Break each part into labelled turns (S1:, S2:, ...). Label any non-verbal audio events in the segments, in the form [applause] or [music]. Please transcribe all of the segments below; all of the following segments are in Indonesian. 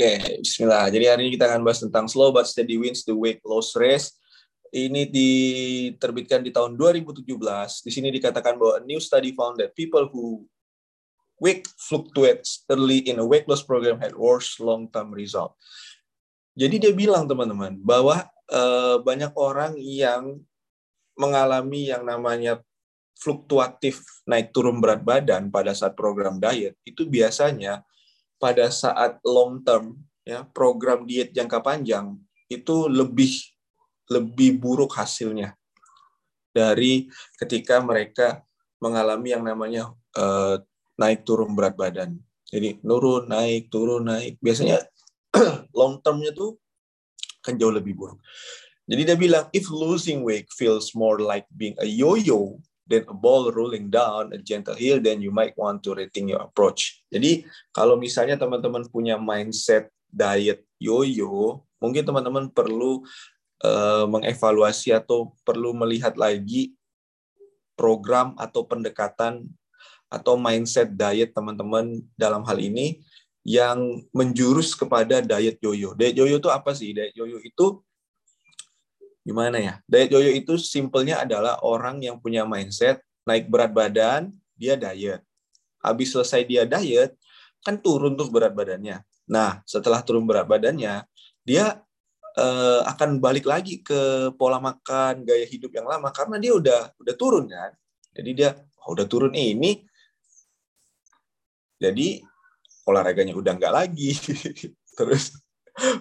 S1: Oke, Bismillah. Jadi hari ini kita akan bahas tentang slow but steady wins the weight loss race. Ini diterbitkan di tahun 2017. Di sini dikatakan bahwa a new study found that people who weight fluctuates early in a weight loss program had worse long-term result. Jadi dia bilang teman-teman bahwa uh, banyak orang yang mengalami yang namanya fluktuatif naik turun berat badan pada saat program diet itu biasanya pada saat long term ya program diet jangka panjang itu lebih lebih buruk hasilnya dari ketika mereka mengalami yang namanya uh, naik turun berat badan. Jadi nurun, naik, turun, naik. Biasanya [clears throat] long termnya tuh kan jauh lebih buruk. Jadi dia bilang, if losing weight feels more like being a yo-yo than a ball rolling down a gentle hill, then you might want to rethink your approach. Jadi kalau misalnya teman-teman punya mindset diet yo-yo, mungkin teman-teman perlu uh, mengevaluasi atau perlu melihat lagi program atau pendekatan atau mindset diet teman-teman dalam hal ini yang menjurus kepada diet yoyo. Diet yoyo itu apa sih? Diet yoyo itu gimana ya? Diet yoyo itu simpelnya adalah orang yang punya mindset naik berat badan, dia diet. Habis selesai dia diet, kan turun tuh berat badannya. Nah, setelah turun berat badannya, dia eh, akan balik lagi ke pola makan, gaya hidup yang lama karena dia udah udah turun kan. Jadi dia oh, udah turun ini, jadi olahraganya udah nggak lagi. [laughs] Terus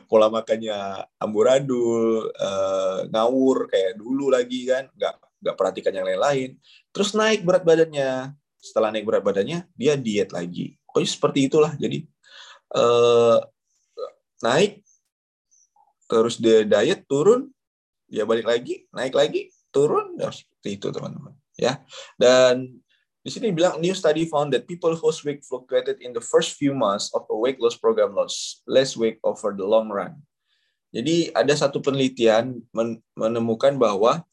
S1: pola makannya amburadul, uh, ngawur kayak dulu lagi kan, nggak nggak perhatikan yang lain-lain. Terus naik berat badannya, setelah naik berat badannya dia diet lagi. Pokoknya seperti itulah. Jadi uh, naik, terus dia diet turun, dia balik lagi, naik lagi, turun, ya seperti itu teman-teman. Ya, dan di sini bilang new study found that people whose weight fluctuated in the first few months of a weight loss program lost less weight over the long run. Jadi ada satu penelitian menemukan bahwa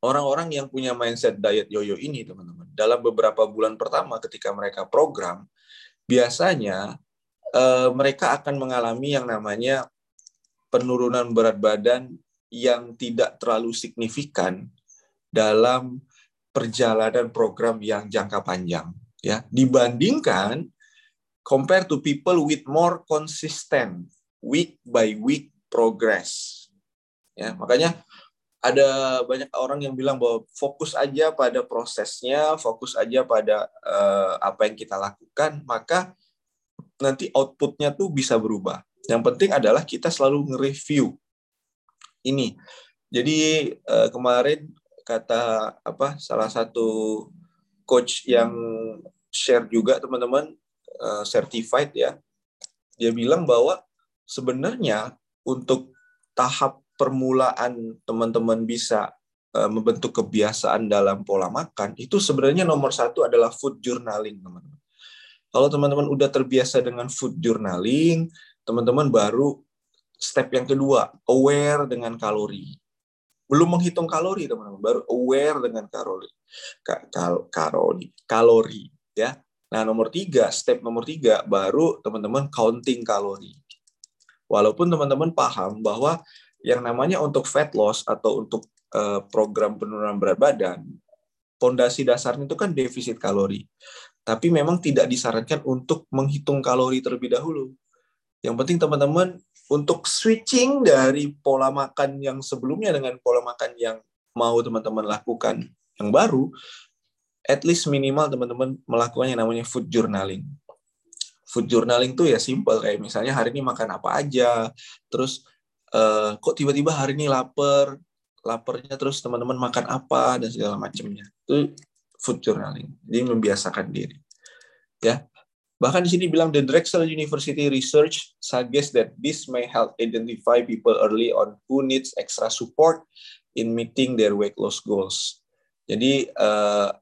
S1: orang-orang yang punya mindset diet yoyo ini, teman-teman, dalam beberapa bulan pertama ketika mereka program, biasanya eh, mereka akan mengalami yang namanya penurunan berat badan yang tidak terlalu signifikan dalam perjalanan program yang jangka panjang ya. Dibandingkan compare to people with more consistent week by week progress ya. Makanya ada banyak orang yang bilang bahwa fokus aja pada prosesnya fokus aja pada uh, apa yang kita lakukan maka nanti outputnya tuh bisa berubah. Yang penting adalah kita selalu nge-review ini. Jadi uh, kemarin kata apa salah satu coach yang share juga teman-teman uh, certified ya. Dia bilang bahwa sebenarnya untuk tahap permulaan teman-teman bisa uh, membentuk kebiasaan dalam pola makan itu sebenarnya nomor satu adalah food journaling teman-teman. Kalau teman-teman udah terbiasa dengan food journaling teman-teman baru step yang kedua aware dengan kalori belum menghitung kalori teman-teman. Baru aware dengan kalori. Kal kalori. Kalori ya. Nah nomor tiga step nomor tiga baru teman-teman counting kalori. Walaupun teman-teman paham bahwa yang namanya untuk fat loss atau untuk uh, program penurunan berat badan fondasi dasarnya itu kan defisit kalori. Tapi memang tidak disarankan untuk menghitung kalori terlebih dahulu yang penting teman-teman untuk switching dari pola makan yang sebelumnya dengan pola makan yang mau teman-teman lakukan yang baru, at least minimal teman-teman melakukan yang namanya food journaling. Food journaling tuh ya simple kayak misalnya hari ini makan apa aja, terus uh, kok tiba-tiba hari ini lapar, laparnya terus teman-teman makan apa dan segala macamnya. Itu food journaling. Jadi membiasakan diri. Ya. Bahkan di sini bilang the Drexel University research suggests that this may help identify people early on who needs extra support in meeting their weight loss goals. Jadi uh,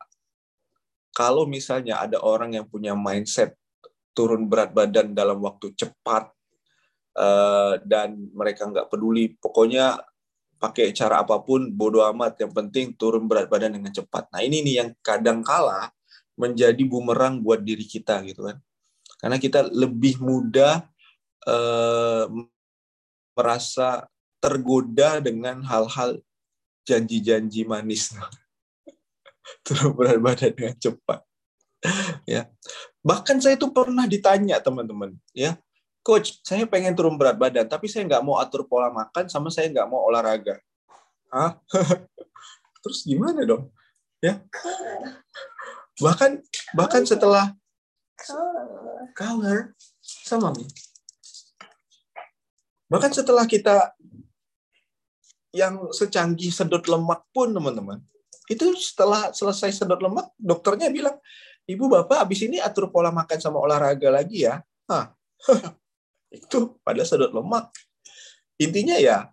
S1: kalau misalnya ada orang yang punya mindset turun berat badan dalam waktu cepat uh, dan mereka nggak peduli, pokoknya pakai cara apa pun bodoh amat, yang penting turun berat badan dengan cepat. Nah ini nih yang kadang kala menjadi bumerang buat diri kita gitu kan karena kita lebih mudah uh, merasa tergoda dengan hal-hal janji-janji manis. [laughs] Turun berat badan dengan cepat. Ya. Bahkan saya itu pernah ditanya teman-teman ya. Coach saya pengen turun berat badan tapi saya nggak mau atur pola makan sama saya nggak mau olahraga. Hah? [laughs] terus gimana dong? Ya. Bahkan bahkan setelah color. Sama nih bahkan setelah kita yang secanggih sedot lemak pun teman-teman itu setelah selesai sedot lemak dokternya bilang ibu bapak abis ini atur pola makan sama olahraga lagi ya. Hah. [laughs] itu pada sedot lemak. Intinya ya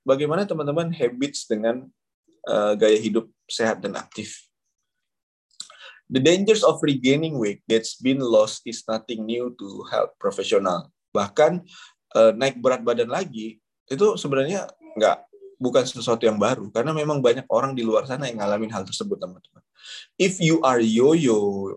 S1: bagaimana teman-teman habits dengan uh, gaya hidup sehat dan aktif The dangers of regaining weight that's been lost is nothing new to health professional. Bahkan uh, naik berat badan lagi itu sebenarnya nggak bukan sesuatu yang baru karena memang banyak orang di luar sana yang ngalamin hal tersebut teman-teman. If you are yo-yo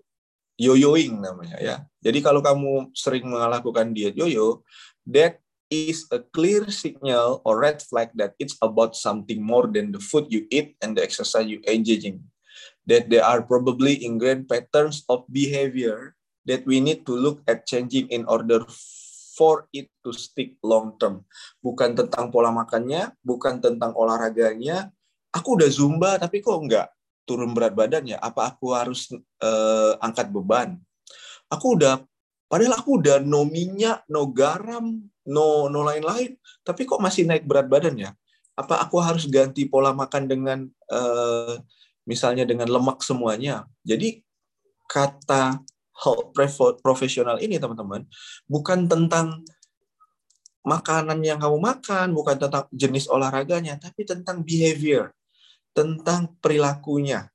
S1: yoyoing namanya ya. Jadi kalau kamu sering melakukan diet yoyo, that is a clear signal or red flag that it's about something more than the food you eat and the exercise you engaging. That there are probably ingrained patterns of behavior that we need to look at changing in order for it to stick long term. Bukan tentang pola makannya, bukan tentang olahraganya. Aku udah zumba tapi kok enggak turun berat badan ya? Apa aku harus uh, angkat beban? Aku udah padahal aku udah no minyak, no garam, no no lain-lain, tapi kok masih naik berat badan ya? Apa aku harus ganti pola makan dengan uh, misalnya dengan lemak semuanya? Jadi kata health profesional ini teman-teman bukan tentang makanan yang kamu makan, bukan tentang jenis olahraganya, tapi tentang behavior, tentang perilakunya.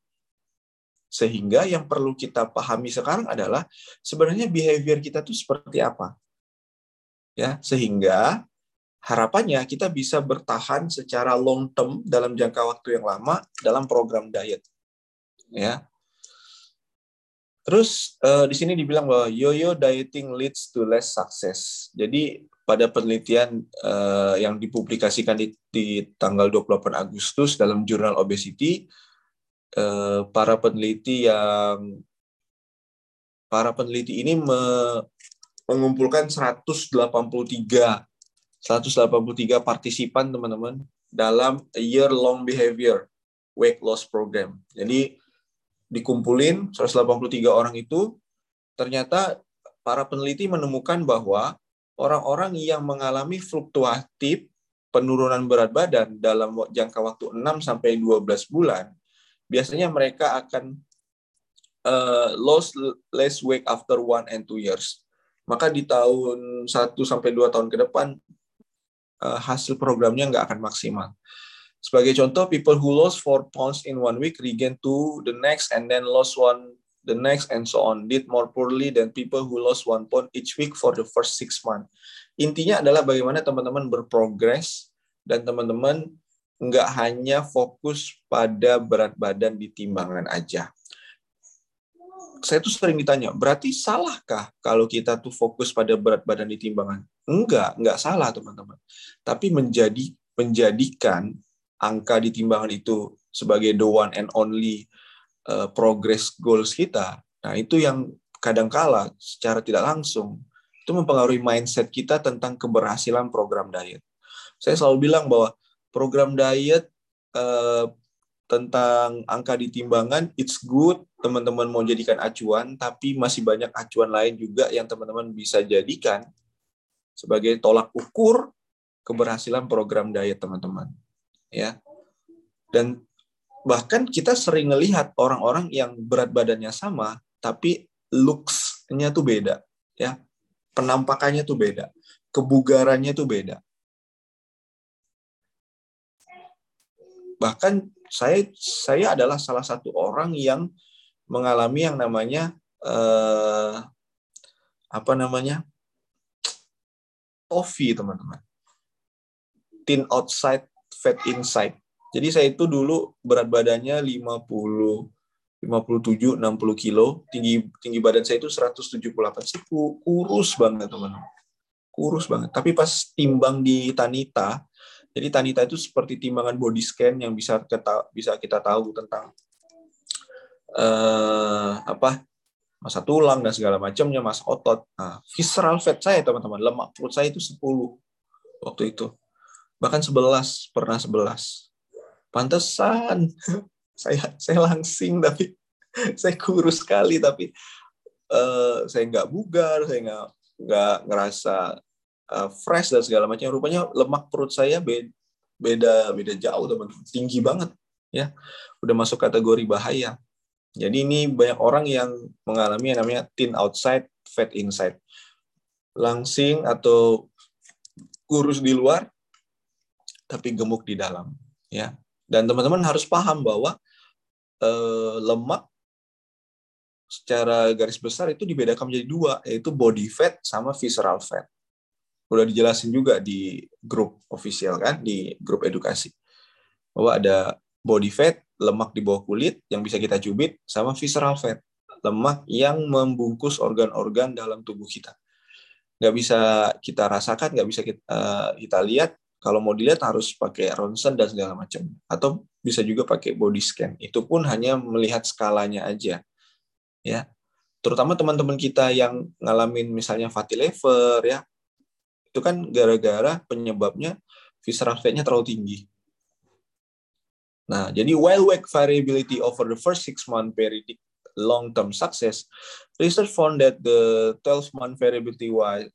S1: Sehingga yang perlu kita pahami sekarang adalah sebenarnya behavior kita itu seperti apa. Ya, sehingga harapannya kita bisa bertahan secara long term dalam jangka waktu yang lama dalam program diet. Ya. Terus uh, di sini dibilang bahwa yo-yo dieting leads to less success. Jadi pada penelitian uh, yang dipublikasikan di, di tanggal 28 Agustus dalam jurnal Obesity, uh, para peneliti yang para peneliti ini me, mengumpulkan 183 183 partisipan teman-teman dalam a year long behavior weight loss program. Jadi dikumpulin 183 orang itu ternyata para peneliti menemukan bahwa orang-orang yang mengalami fluktuatif penurunan berat badan dalam jangka waktu 6 sampai 12 bulan biasanya mereka akan uh, lose less weight after one and two years. Maka di tahun 1 sampai 2 tahun ke depan uh, hasil programnya nggak akan maksimal. Sebagai contoh, people who lost 4 pounds in one week regain two the next and then lost one the next and so on did more poorly than people who lost one pound each week for the first six months. Intinya adalah bagaimana teman-teman berprogres dan teman-teman nggak hanya fokus pada berat badan di timbangan aja. Saya tuh sering ditanya, berarti salahkah kalau kita tuh fokus pada berat badan di timbangan? Enggak, enggak salah teman-teman. Tapi menjadi menjadikan angka di timbangan itu sebagai the one and only uh, progress goals kita, nah itu yang kadangkala secara tidak langsung itu mempengaruhi mindset kita tentang keberhasilan program diet. Saya selalu bilang bahwa program diet uh, tentang angka di timbangan, it's good, teman-teman mau jadikan acuan, tapi masih banyak acuan lain juga yang teman-teman bisa jadikan sebagai tolak ukur keberhasilan program diet teman-teman ya. Dan bahkan kita sering melihat orang-orang yang berat badannya sama tapi looks-nya tuh beda, ya. Penampakannya tuh beda, kebugarannya tuh beda. Bahkan saya saya adalah salah satu orang yang mengalami yang namanya eh, apa namanya tofi teman-teman thin outside fat inside. Jadi saya itu dulu berat badannya 50 57 60 kilo, tinggi tinggi badan saya itu 178 sih kurus banget teman. kurus banget. Tapi pas timbang di Tanita, jadi Tanita itu seperti timbangan body scan yang bisa kita bisa kita tahu tentang uh, apa masa tulang dan segala macamnya, masa otot. Nah, visceral fat saya teman-teman, lemak perut saya itu 10 waktu itu. Bahkan 11, pernah 11. Pantesan [laughs] saya saya langsing tapi [laughs] saya kurus sekali tapi uh, saya nggak bugar, saya nggak nggak ngerasa uh, fresh dan segala macam. Rupanya lemak perut saya beda beda beda jauh teman-teman, tinggi banget ya. Udah masuk kategori bahaya. Jadi ini banyak orang yang mengalami yang namanya thin outside, fat inside. Langsing atau kurus di luar, tapi gemuk di dalam. Ya. Dan teman-teman harus paham bahwa eh, lemak secara garis besar itu dibedakan menjadi dua, yaitu body fat sama visceral fat. Udah dijelasin juga di grup official kan, di grup edukasi. Bahwa ada body fat, lemak di bawah kulit yang bisa kita cubit, sama visceral fat, lemak yang membungkus organ-organ dalam tubuh kita. Nggak bisa kita rasakan, nggak bisa kita, uh, kita lihat. Kalau mau dilihat harus pakai ronsen dan segala macam. Atau bisa juga pakai body scan. Itu pun hanya melihat skalanya aja. Ya, terutama teman-teman kita yang ngalamin misalnya fatty liver ya, itu kan gara-gara penyebabnya visceral fatnya terlalu tinggi Nah, jadi while weight variability over the first six month predict long-term success, research found that the 12-month variability was,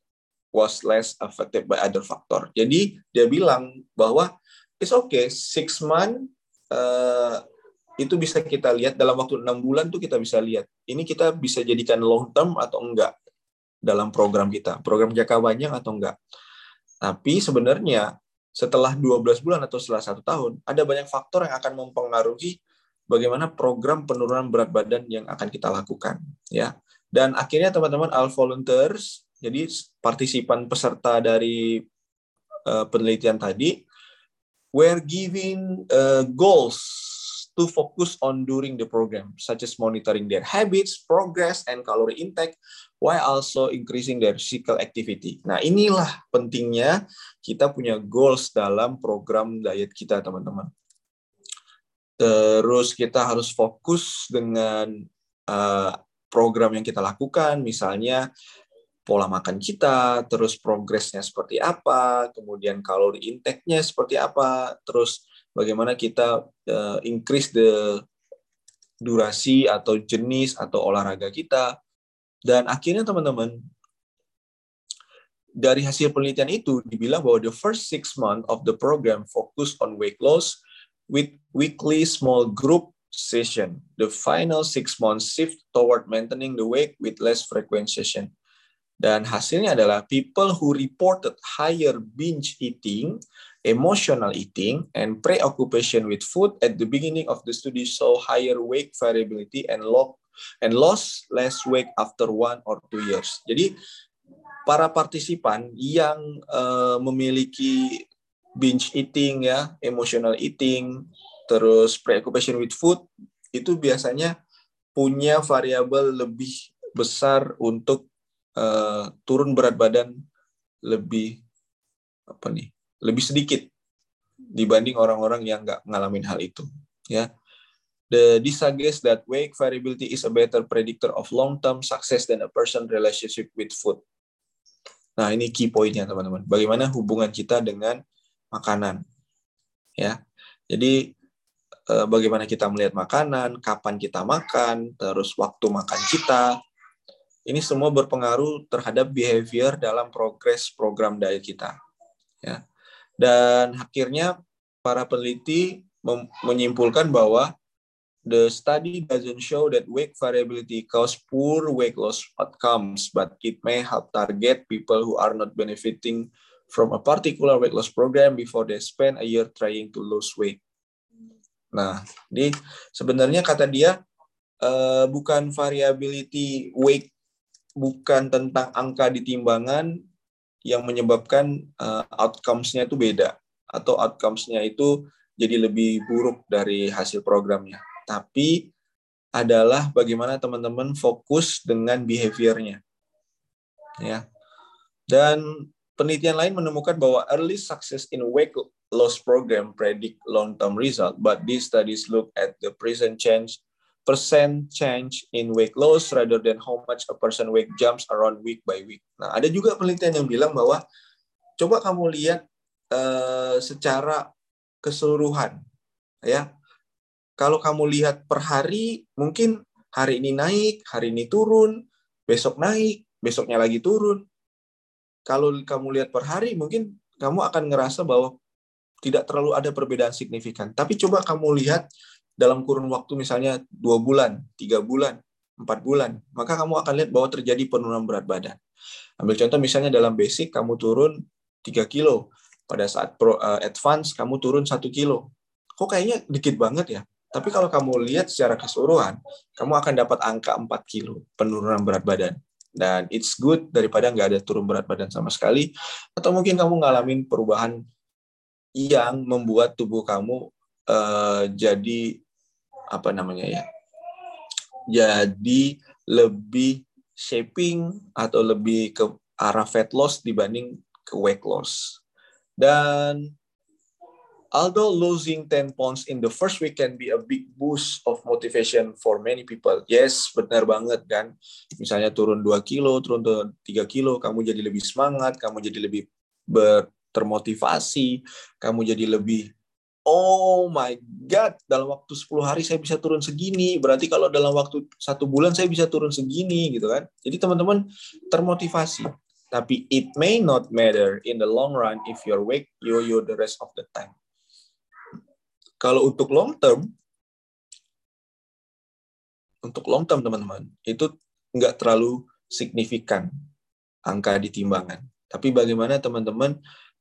S1: was less affected by other factor. Jadi dia bilang bahwa it's okay, six month uh, itu bisa kita lihat dalam waktu enam bulan tuh kita bisa lihat. Ini kita bisa jadikan long term atau enggak dalam program kita, program jangka panjang atau enggak. Tapi sebenarnya setelah 12 bulan atau setelah satu tahun, ada banyak faktor yang akan mempengaruhi bagaimana program penurunan berat badan yang akan kita lakukan. ya. Dan akhirnya teman-teman all volunteers, jadi partisipan peserta dari uh, penelitian tadi, were giving uh, goals to focus on during the program, such as monitoring their habits, progress, and calorie intake, while also increasing their physical activity. Nah, inilah pentingnya kita punya goals dalam program diet kita, teman-teman. Terus kita harus fokus dengan uh, program yang kita lakukan, misalnya pola makan kita, terus progresnya seperti apa, kemudian kalori intake-nya seperti apa, terus bagaimana kita uh, increase the durasi atau jenis atau olahraga kita. Dan akhirnya teman-teman, dari hasil penelitian itu dibilang bahwa the first six months of the program focus on weight loss with weekly small group session. The final six months shift toward maintaining the weight with less frequent session. Dan hasilnya adalah people who reported higher binge eating emotional eating, and preoccupation with food at the beginning of the study saw higher weight variability and low and lost less weight after one or two years. Jadi para partisipan yang uh, memiliki binge eating ya, emotional eating, terus preoccupation with food itu biasanya punya variabel lebih besar untuk uh, turun berat badan lebih apa nih lebih sedikit dibanding orang-orang yang nggak ngalamin hal itu. Ya, the suggests that weight variability is a better predictor of long-term success than a person relationship with food. Nah, ini key pointnya teman-teman. Bagaimana hubungan kita dengan makanan, ya. Jadi eh, bagaimana kita melihat makanan, kapan kita makan, terus waktu makan kita. Ini semua berpengaruh terhadap behavior dalam progres program diet kita. Ya. Dan akhirnya para peneliti menyimpulkan bahwa the study doesn't show that weight variability cause poor weight loss outcomes, but it may help target people who are not benefiting from a particular weight loss program before they spend a year trying to lose weight. Nah, ini sebenarnya kata dia uh, bukan variability weight, bukan tentang angka di timbangan, yang menyebabkan uh, outcomes-nya itu beda atau outcomes-nya itu jadi lebih buruk dari hasil programnya. Tapi adalah bagaimana teman-teman fokus dengan behavior-nya. Ya. Dan penelitian lain menemukan bahwa early success in weight loss program predict long-term result, but these studies look at the present change percent change in weight loss rather than how much a person weight jumps around week by week. Nah, ada juga penelitian yang bilang bahwa coba kamu lihat uh, secara keseluruhan, ya. Kalau kamu lihat per hari, mungkin hari ini naik, hari ini turun, besok naik, besoknya lagi turun. Kalau kamu lihat per hari, mungkin kamu akan ngerasa bahwa tidak terlalu ada perbedaan signifikan. Tapi coba kamu lihat dalam kurun waktu misalnya dua bulan, tiga bulan, empat bulan, maka kamu akan lihat bahwa terjadi penurunan berat badan. Ambil contoh misalnya dalam basic kamu turun 3 kilo, pada saat pro, uh, advance kamu turun satu kilo. Kok kayaknya dikit banget ya? Tapi kalau kamu lihat secara keseluruhan, kamu akan dapat angka 4 kilo penurunan berat badan. Dan it's good daripada nggak ada turun berat badan sama sekali. Atau mungkin kamu ngalamin perubahan yang membuat tubuh kamu uh, jadi apa namanya ya jadi lebih shaping atau lebih ke arah fat loss dibanding ke weight loss dan although losing 10 pounds in the first week can be a big boost of motivation for many people. Yes, benar banget kan. Misalnya turun 2 kilo, turun 3 kilo, kamu jadi lebih semangat, kamu jadi lebih ber, termotivasi, kamu jadi lebih oh my god dalam waktu 10 hari saya bisa turun segini berarti kalau dalam waktu satu bulan saya bisa turun segini gitu kan jadi teman-teman termotivasi tapi it may not matter in the long run if your weight yo-yo the rest of the time kalau untuk long term untuk long term teman-teman itu nggak terlalu signifikan angka di timbangan tapi bagaimana teman-teman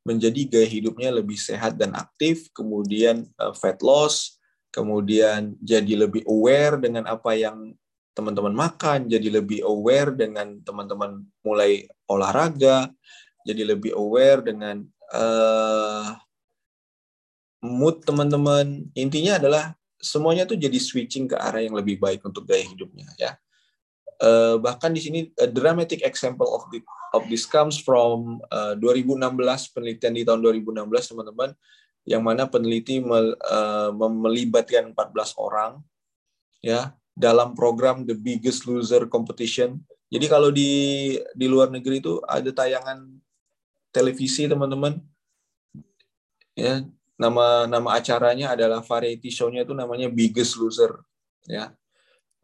S1: menjadi gaya hidupnya lebih sehat dan aktif, kemudian uh, fat loss, kemudian jadi lebih aware dengan apa yang teman-teman makan, jadi lebih aware dengan teman-teman mulai olahraga, jadi lebih aware dengan uh, mood teman-teman. Intinya adalah semuanya tuh jadi switching ke arah yang lebih baik untuk gaya hidupnya ya. Uh, bahkan di sini a dramatic example of the of this comes from uh, 2016 penelitian di tahun 2016 teman-teman yang mana peneliti mel, uh, melibatkan 14 orang ya dalam program The Biggest Loser Competition. Jadi kalau di di luar negeri itu ada tayangan televisi teman-teman ya nama nama acaranya adalah variety show-nya itu namanya Biggest Loser ya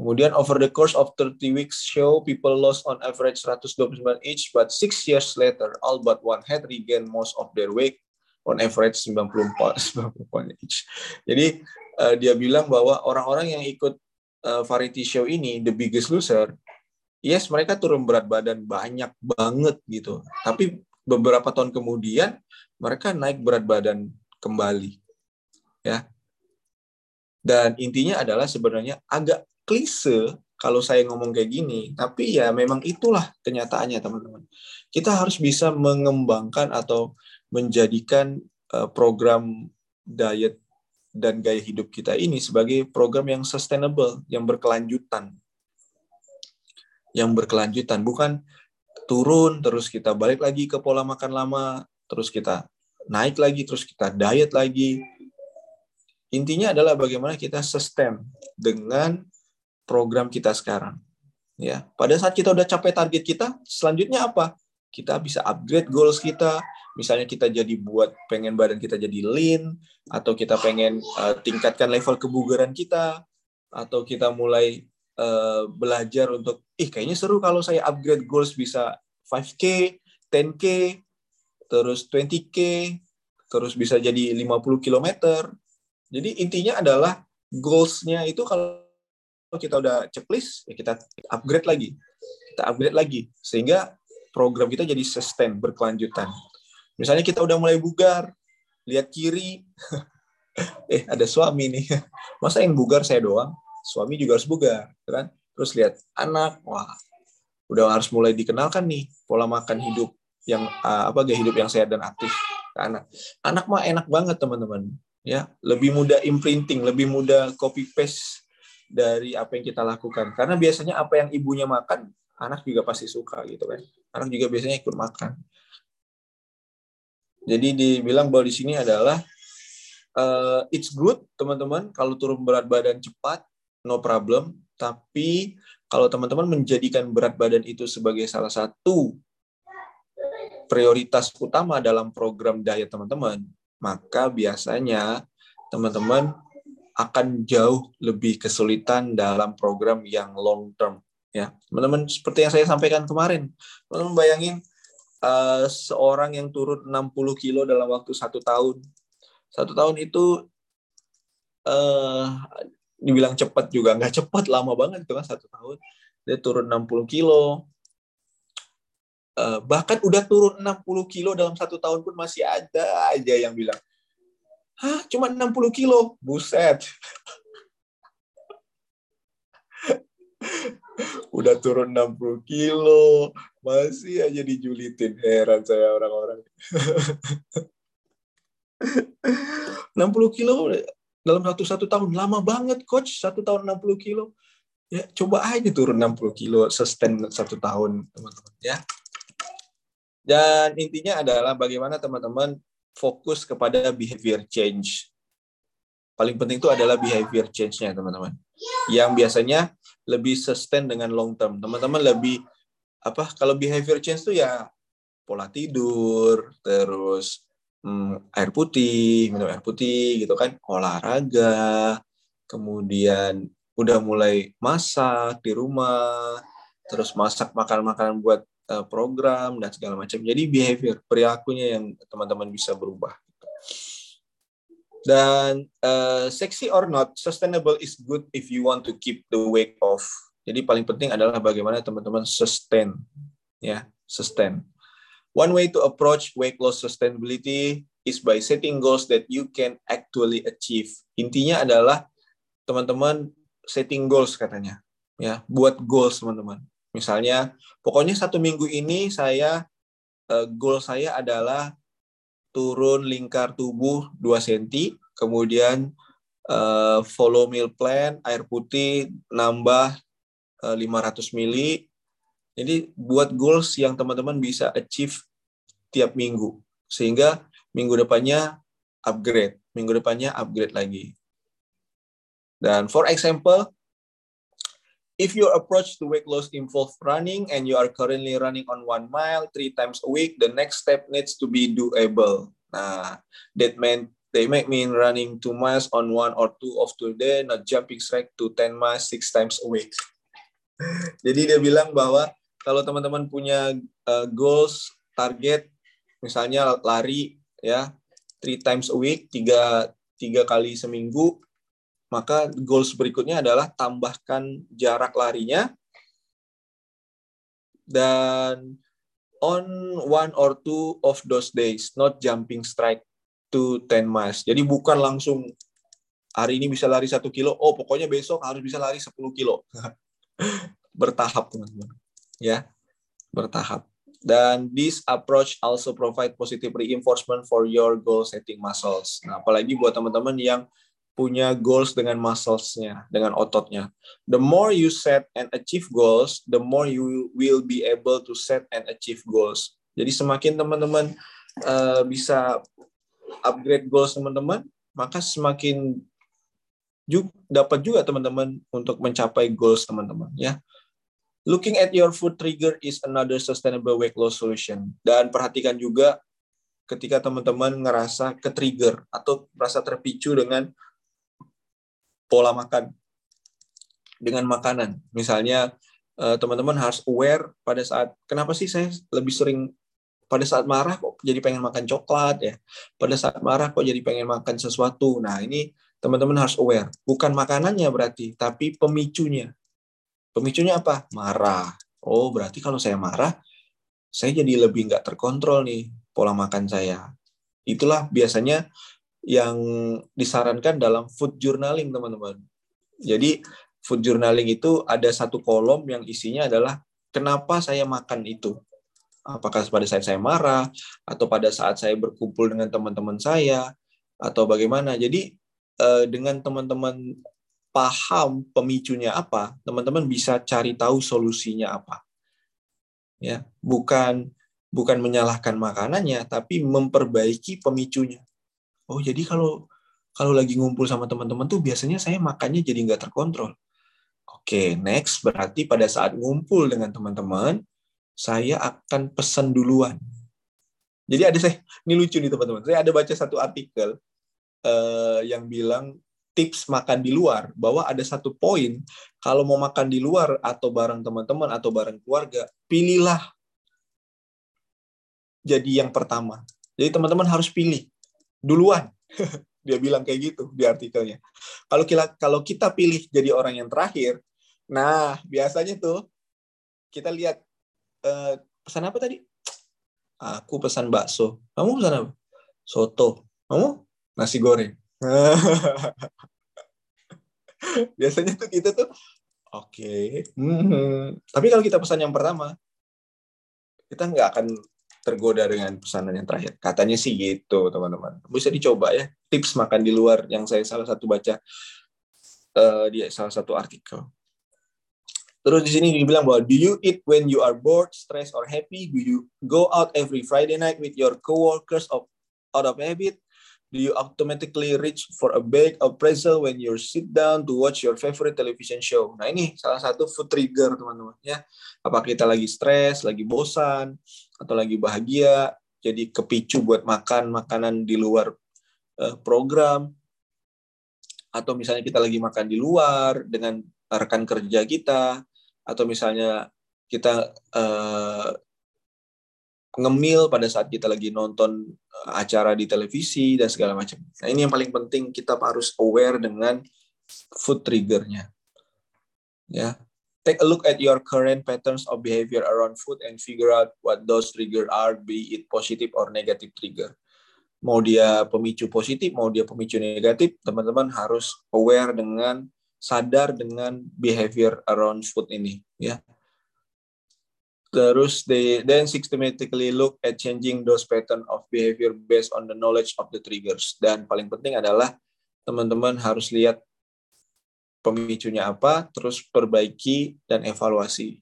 S1: Kemudian over the course of 30 weeks show, people lost on average 129 each, but six years later, all but one had regained most of their weight on average 90 pound [laughs] each. Jadi uh, dia bilang bahwa orang-orang yang ikut uh, variety show ini, The Biggest Loser, yes mereka turun berat badan banyak banget gitu. Tapi beberapa tahun kemudian mereka naik berat badan kembali. Ya. Dan intinya adalah sebenarnya agak klise kalau saya ngomong kayak gini, tapi ya memang itulah kenyataannya teman-teman. Kita harus bisa mengembangkan atau menjadikan uh, program diet dan gaya hidup kita ini sebagai program yang sustainable, yang berkelanjutan. Yang berkelanjutan, bukan turun terus kita balik lagi ke pola makan lama, terus kita naik lagi, terus kita diet lagi. Intinya adalah bagaimana kita sustain dengan program kita sekarang. Ya, pada saat kita udah capai target kita, selanjutnya apa? Kita bisa upgrade goals kita. Misalnya kita jadi buat pengen badan kita jadi lean, atau kita pengen uh, tingkatkan level kebugaran kita, atau kita mulai uh, belajar untuk, ih kayaknya seru kalau saya upgrade goals bisa 5K, 10K, terus 20K, terus bisa jadi 50 km. Jadi intinya adalah goals-nya itu kalau kita udah checklist, ya kita upgrade lagi. Kita upgrade lagi. Sehingga program kita jadi sustain, berkelanjutan. Misalnya kita udah mulai bugar, lihat kiri, [laughs] eh ada suami nih. [laughs] Masa yang bugar saya doang? Suami juga harus bugar, kan? Terus lihat anak, wah, udah harus mulai dikenalkan nih pola makan hidup yang uh, apa gaya hidup yang sehat dan aktif ke anak. Anak mah enak banget teman-teman, ya lebih mudah imprinting, lebih mudah copy paste dari apa yang kita lakukan. Karena biasanya apa yang ibunya makan, anak juga pasti suka gitu kan. Anak juga biasanya ikut makan. Jadi dibilang bahwa di sini adalah uh, it's good teman-teman kalau turun berat badan cepat, no problem. Tapi kalau teman-teman menjadikan berat badan itu sebagai salah satu prioritas utama dalam program diet teman-teman, maka biasanya teman-teman akan jauh lebih kesulitan dalam program yang long term ya teman-teman seperti yang saya sampaikan kemarin teman-teman bayangin uh, seorang yang turun 60 kilo dalam waktu satu tahun. Satu tahun itu uh, dibilang cepat juga nggak cepat, lama banget itu kan satu tahun. Dia turun 60 kilo. Uh, bahkan udah turun 60 kilo dalam satu tahun pun masih ada aja yang bilang, Hah, cuma 60 kilo? Buset. [laughs] udah turun 60 kilo, masih aja dijulitin. Heran saya orang-orang. [laughs] 60 kilo dalam satu satu tahun lama banget coach satu tahun 60 kilo ya coba aja turun 60 kilo sustain satu tahun teman-teman ya dan intinya adalah bagaimana teman-teman fokus kepada behavior change. Paling penting itu adalah behavior change-nya teman-teman. Yang biasanya lebih sustain dengan long term. Teman-teman lebih apa kalau behavior change itu ya pola tidur terus hmm, air putih minum air putih gitu kan olahraga kemudian udah mulai masak di rumah terus masak makan-makanan buat uh, program dan segala macam jadi behavior perilakunya yang teman-teman bisa berubah dan uh, sexy or not sustainable is good if you want to keep the weight off jadi paling penting adalah bagaimana teman-teman sustain, ya, sustain. One way to approach weight loss sustainability is by setting goals that you can actually achieve. Intinya adalah teman-teman setting goals katanya, ya, buat goals teman-teman. Misalnya, pokoknya satu minggu ini saya uh, goal saya adalah turun lingkar tubuh 2 cm, kemudian uh, follow meal plan, air putih nambah 500 mili. Jadi buat goals yang teman-teman bisa achieve tiap minggu. Sehingga minggu depannya upgrade, minggu depannya upgrade lagi. Dan for example, if your approach to weight loss involves running and you are currently running on one mile three times a week, the next step needs to be doable. Nah, that meant they make mean running two miles on one or two of today, not jumping straight to 10 miles six times a week. [laughs] Jadi dia bilang bahwa kalau teman-teman punya uh, goals, target, misalnya lari ya three times a week, tiga tiga kali seminggu, maka goals berikutnya adalah tambahkan jarak larinya. Dan on one or two of those days, not jumping straight to 10 miles. Jadi bukan langsung hari ini bisa lari satu kilo, oh pokoknya besok harus bisa lari 10 kilo. [laughs] bertahap teman-teman. Ya bertahap. Dan this approach also provide positive reinforcement for your goal setting muscles. Nah apalagi buat teman-teman yang punya goals dengan musclesnya dengan ototnya. The more you set and achieve goals the more you will be able to set and achieve goals. Jadi semakin teman-teman uh, bisa upgrade goals teman-teman maka semakin juga, dapat juga teman-teman untuk mencapai goals teman-teman ya. Looking at your food trigger is another sustainable weight loss solution. Dan perhatikan juga ketika teman-teman ngerasa ke-trigger atau merasa terpicu dengan pola makan, dengan makanan. Misalnya, eh, teman-teman harus aware pada saat, kenapa sih saya lebih sering pada saat marah kok jadi pengen makan coklat ya. Pada saat marah kok jadi pengen makan sesuatu. Nah, ini teman-teman harus aware. Bukan makanannya berarti, tapi pemicunya Pemicunya apa? Marah. Oh, berarti kalau saya marah, saya jadi lebih nggak terkontrol nih pola makan saya. Itulah biasanya yang disarankan dalam food journaling, teman-teman. Jadi, food journaling itu ada satu kolom yang isinya adalah kenapa saya makan itu. Apakah pada saat saya marah, atau pada saat saya berkumpul dengan teman-teman saya, atau bagaimana. Jadi, eh, dengan teman-teman paham pemicunya apa, teman-teman bisa cari tahu solusinya apa. Ya, bukan bukan menyalahkan makanannya, tapi memperbaiki pemicunya. Oh, jadi kalau kalau lagi ngumpul sama teman-teman tuh biasanya saya makannya jadi nggak terkontrol. Oke, next berarti pada saat ngumpul dengan teman-teman, saya akan pesan duluan. Jadi ada saya, ini lucu nih teman-teman. Saya ada baca satu artikel uh, yang bilang tips makan di luar bahwa ada satu poin kalau mau makan di luar atau bareng teman-teman atau bareng keluarga, pilihlah jadi yang pertama. Jadi teman-teman harus pilih duluan. [laughs] Dia bilang kayak gitu di artikelnya. Kalau kita kalau kita pilih jadi orang yang terakhir, nah biasanya tuh kita lihat eh, pesan apa tadi? Aku pesan bakso. Kamu pesan apa? Soto. Kamu nasi goreng. [laughs] biasanya tuh kita tuh oke. Okay. Hmm. Tapi kalau kita pesan yang pertama, kita nggak akan tergoda dengan pesanan yang terakhir. Katanya sih gitu, teman-teman. Bisa dicoba ya. Tips makan di luar yang saya salah satu baca uh, di salah satu artikel. Terus di sini dibilang bahwa do you eat when you are bored, stressed, or happy? Do you go out every Friday night with your coworkers of out of habit? Do you automatically reach for a bag of pretzel when you sit down to watch your favorite television show? Nah ini salah satu food trigger teman-teman ya. Apa kita lagi stres, lagi bosan, atau lagi bahagia, jadi kepicu buat makan makanan di luar uh, program, atau misalnya kita lagi makan di luar dengan rekan kerja kita, atau misalnya kita uh, ngemil pada saat kita lagi nonton eh, acara di televisi dan segala macam. Nah ini yang paling penting kita harus aware dengan food triggernya. Ya, take a look at your current patterns of behavior around food and figure out what those trigger are, be it positive or negative trigger. Mau dia pemicu positif, mau dia pemicu negatif, teman-teman harus aware dengan sadar dengan behavior around food ini, ya. Terus they then systematically look at changing those pattern of behavior based on the knowledge of the triggers. Dan paling penting adalah teman-teman harus lihat pemicunya apa, terus perbaiki dan evaluasi.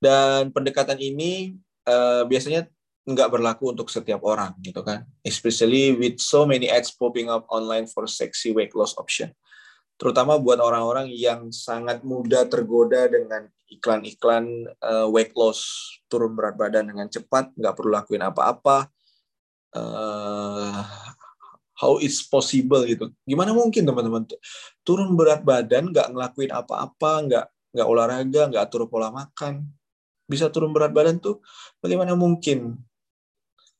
S1: Dan pendekatan ini uh, biasanya nggak berlaku untuk setiap orang gitu kan. Especially with so many ads popping up online for sexy weight loss option terutama buat orang-orang yang sangat mudah tergoda dengan iklan-iklan uh, weight loss turun berat badan dengan cepat nggak perlu lakuin apa-apa uh, how it's possible gitu gimana mungkin teman-teman turun berat badan nggak ngelakuin apa-apa nggak nggak olahraga nggak atur pola makan bisa turun berat badan tuh bagaimana mungkin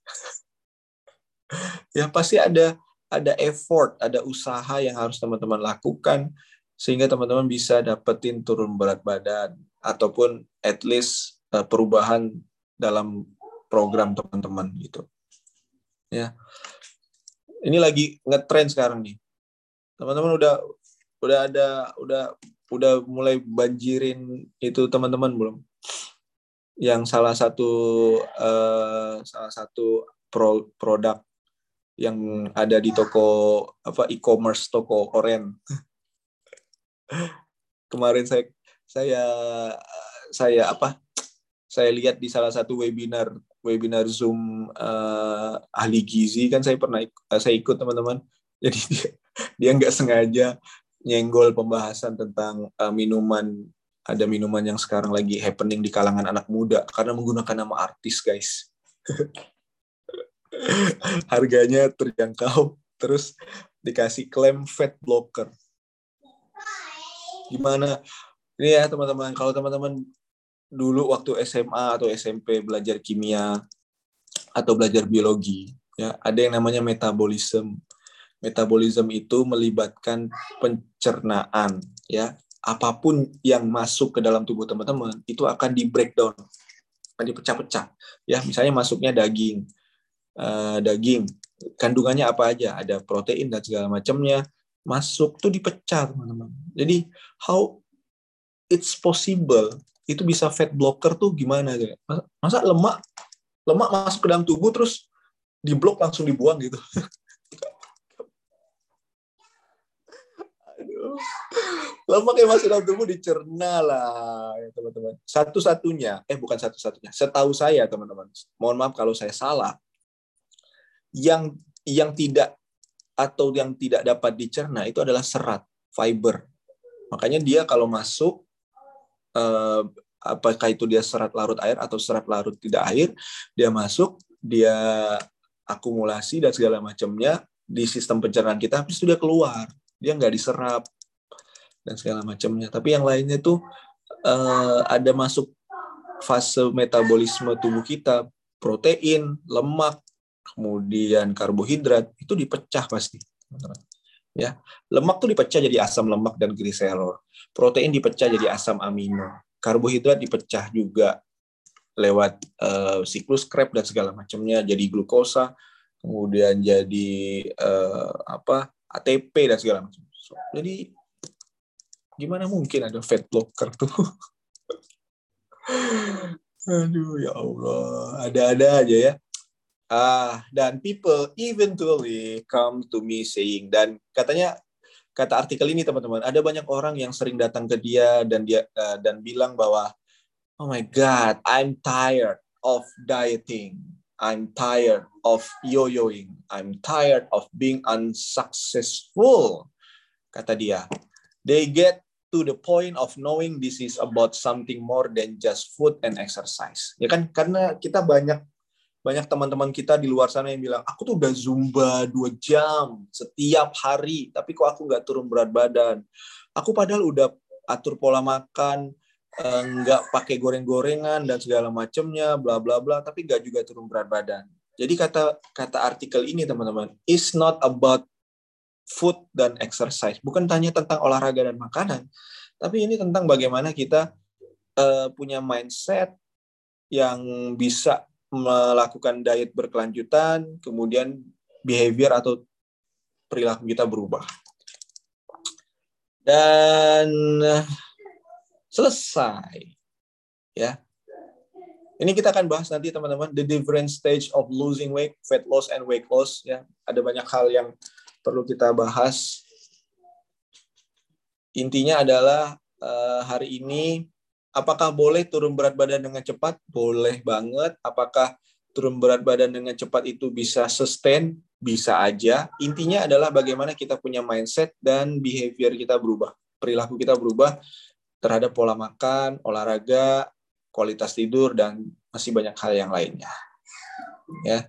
S1: [laughs] ya pasti ada ada effort, ada usaha yang harus teman-teman lakukan sehingga teman-teman bisa dapetin turun berat badan ataupun at least uh, perubahan dalam program teman-teman gitu. Ya. Ini lagi ngetrend sekarang nih. Teman-teman udah udah ada udah udah mulai banjirin itu teman-teman belum? Yang salah satu uh, salah satu pro, produk yang ada di toko apa e-commerce toko oren. [laughs] Kemarin saya saya saya apa? Saya lihat di salah satu webinar webinar Zoom uh, ahli gizi kan saya pernah uh, saya ikut teman-teman. [laughs] Jadi dia dia nggak sengaja nyenggol pembahasan tentang uh, minuman. Ada minuman yang sekarang lagi happening di kalangan anak muda karena menggunakan nama artis guys. [laughs] harganya terjangkau. Terus dikasih klaim fat blocker. Gimana? Ini ya teman-teman. Kalau teman-teman dulu waktu SMA atau SMP belajar kimia atau belajar biologi ya ada yang namanya metabolisme metabolisme itu melibatkan pencernaan ya. Apa pun yang masuk ke dalam tubuh teman-teman itu akan di breakdown akan dipecah-pecah ya. Misalnya masuknya daging uh, daging kandungannya apa aja? Ada protein dan segala macamnya masuk tuh dipecah teman-teman. Jadi how it's possible itu bisa fat blocker tuh gimana gitu masa lemak lemak masuk ke dalam tubuh terus diblok langsung dibuang gitu. Aduh. lemak yang masuk dalam tubuh dicerna lah ya teman-teman. Satu-satunya eh bukan satu-satunya setahu saya teman-teman. Mohon maaf kalau saya salah. Yang yang tidak atau yang tidak dapat dicerna itu adalah serat fiber. Makanya dia kalau masuk eh, apakah itu dia serat larut air atau serat larut tidak air dia masuk dia akumulasi dan segala macamnya di sistem pencernaan kita habis itu dia keluar dia nggak diserap dan segala macamnya. Tapi yang lainnya tuh uh, ada masuk fase metabolisme tubuh kita, protein, lemak, kemudian karbohidrat itu dipecah pasti. Ya, lemak tuh dipecah jadi asam lemak dan gliserol. Protein dipecah jadi asam amino. Karbohidrat dipecah juga lewat uh, siklus Krebs dan segala macamnya jadi glukosa, kemudian jadi uh, apa ATP dan segala macam. So, jadi gimana mungkin ada fat blocker tuh [laughs] aduh ya Allah ada-ada aja ya ah dan people eventually come to me saying dan katanya kata artikel ini teman-teman ada banyak orang yang sering datang ke dia dan dia uh, dan bilang bahwa oh my god I'm tired of dieting. I'm tired of yo-yoing. I'm tired of being unsuccessful kata dia. They get to the point of knowing this is about something more than just food and exercise. Ya kan? Karena kita banyak banyak teman-teman kita di luar sana yang bilang aku tuh udah zumba dua jam setiap hari tapi kok aku nggak turun berat badan. Aku padahal udah atur pola makan eh, nggak pakai goreng-gorengan dan segala macamnya bla bla bla tapi nggak juga turun berat badan. Jadi kata kata artikel ini teman-teman, is not about food dan exercise. Bukan tanya tentang olahraga dan makanan, tapi ini tentang bagaimana kita uh, punya mindset yang bisa melakukan diet berkelanjutan, kemudian behavior atau perilaku kita berubah. Dan selesai. Ya. Ini kita akan bahas nanti teman-teman the different stage of losing weight, fat loss and weight loss ya. Ada banyak hal yang perlu kita bahas. Intinya adalah uh, hari ini apakah boleh turun berat badan dengan cepat? Boleh banget. Apakah turun berat badan dengan cepat itu bisa sustain? Bisa aja. Intinya adalah bagaimana kita punya mindset dan behavior kita berubah. Perilaku kita berubah terhadap pola makan, olahraga, kualitas tidur dan masih banyak hal yang lainnya. Ya.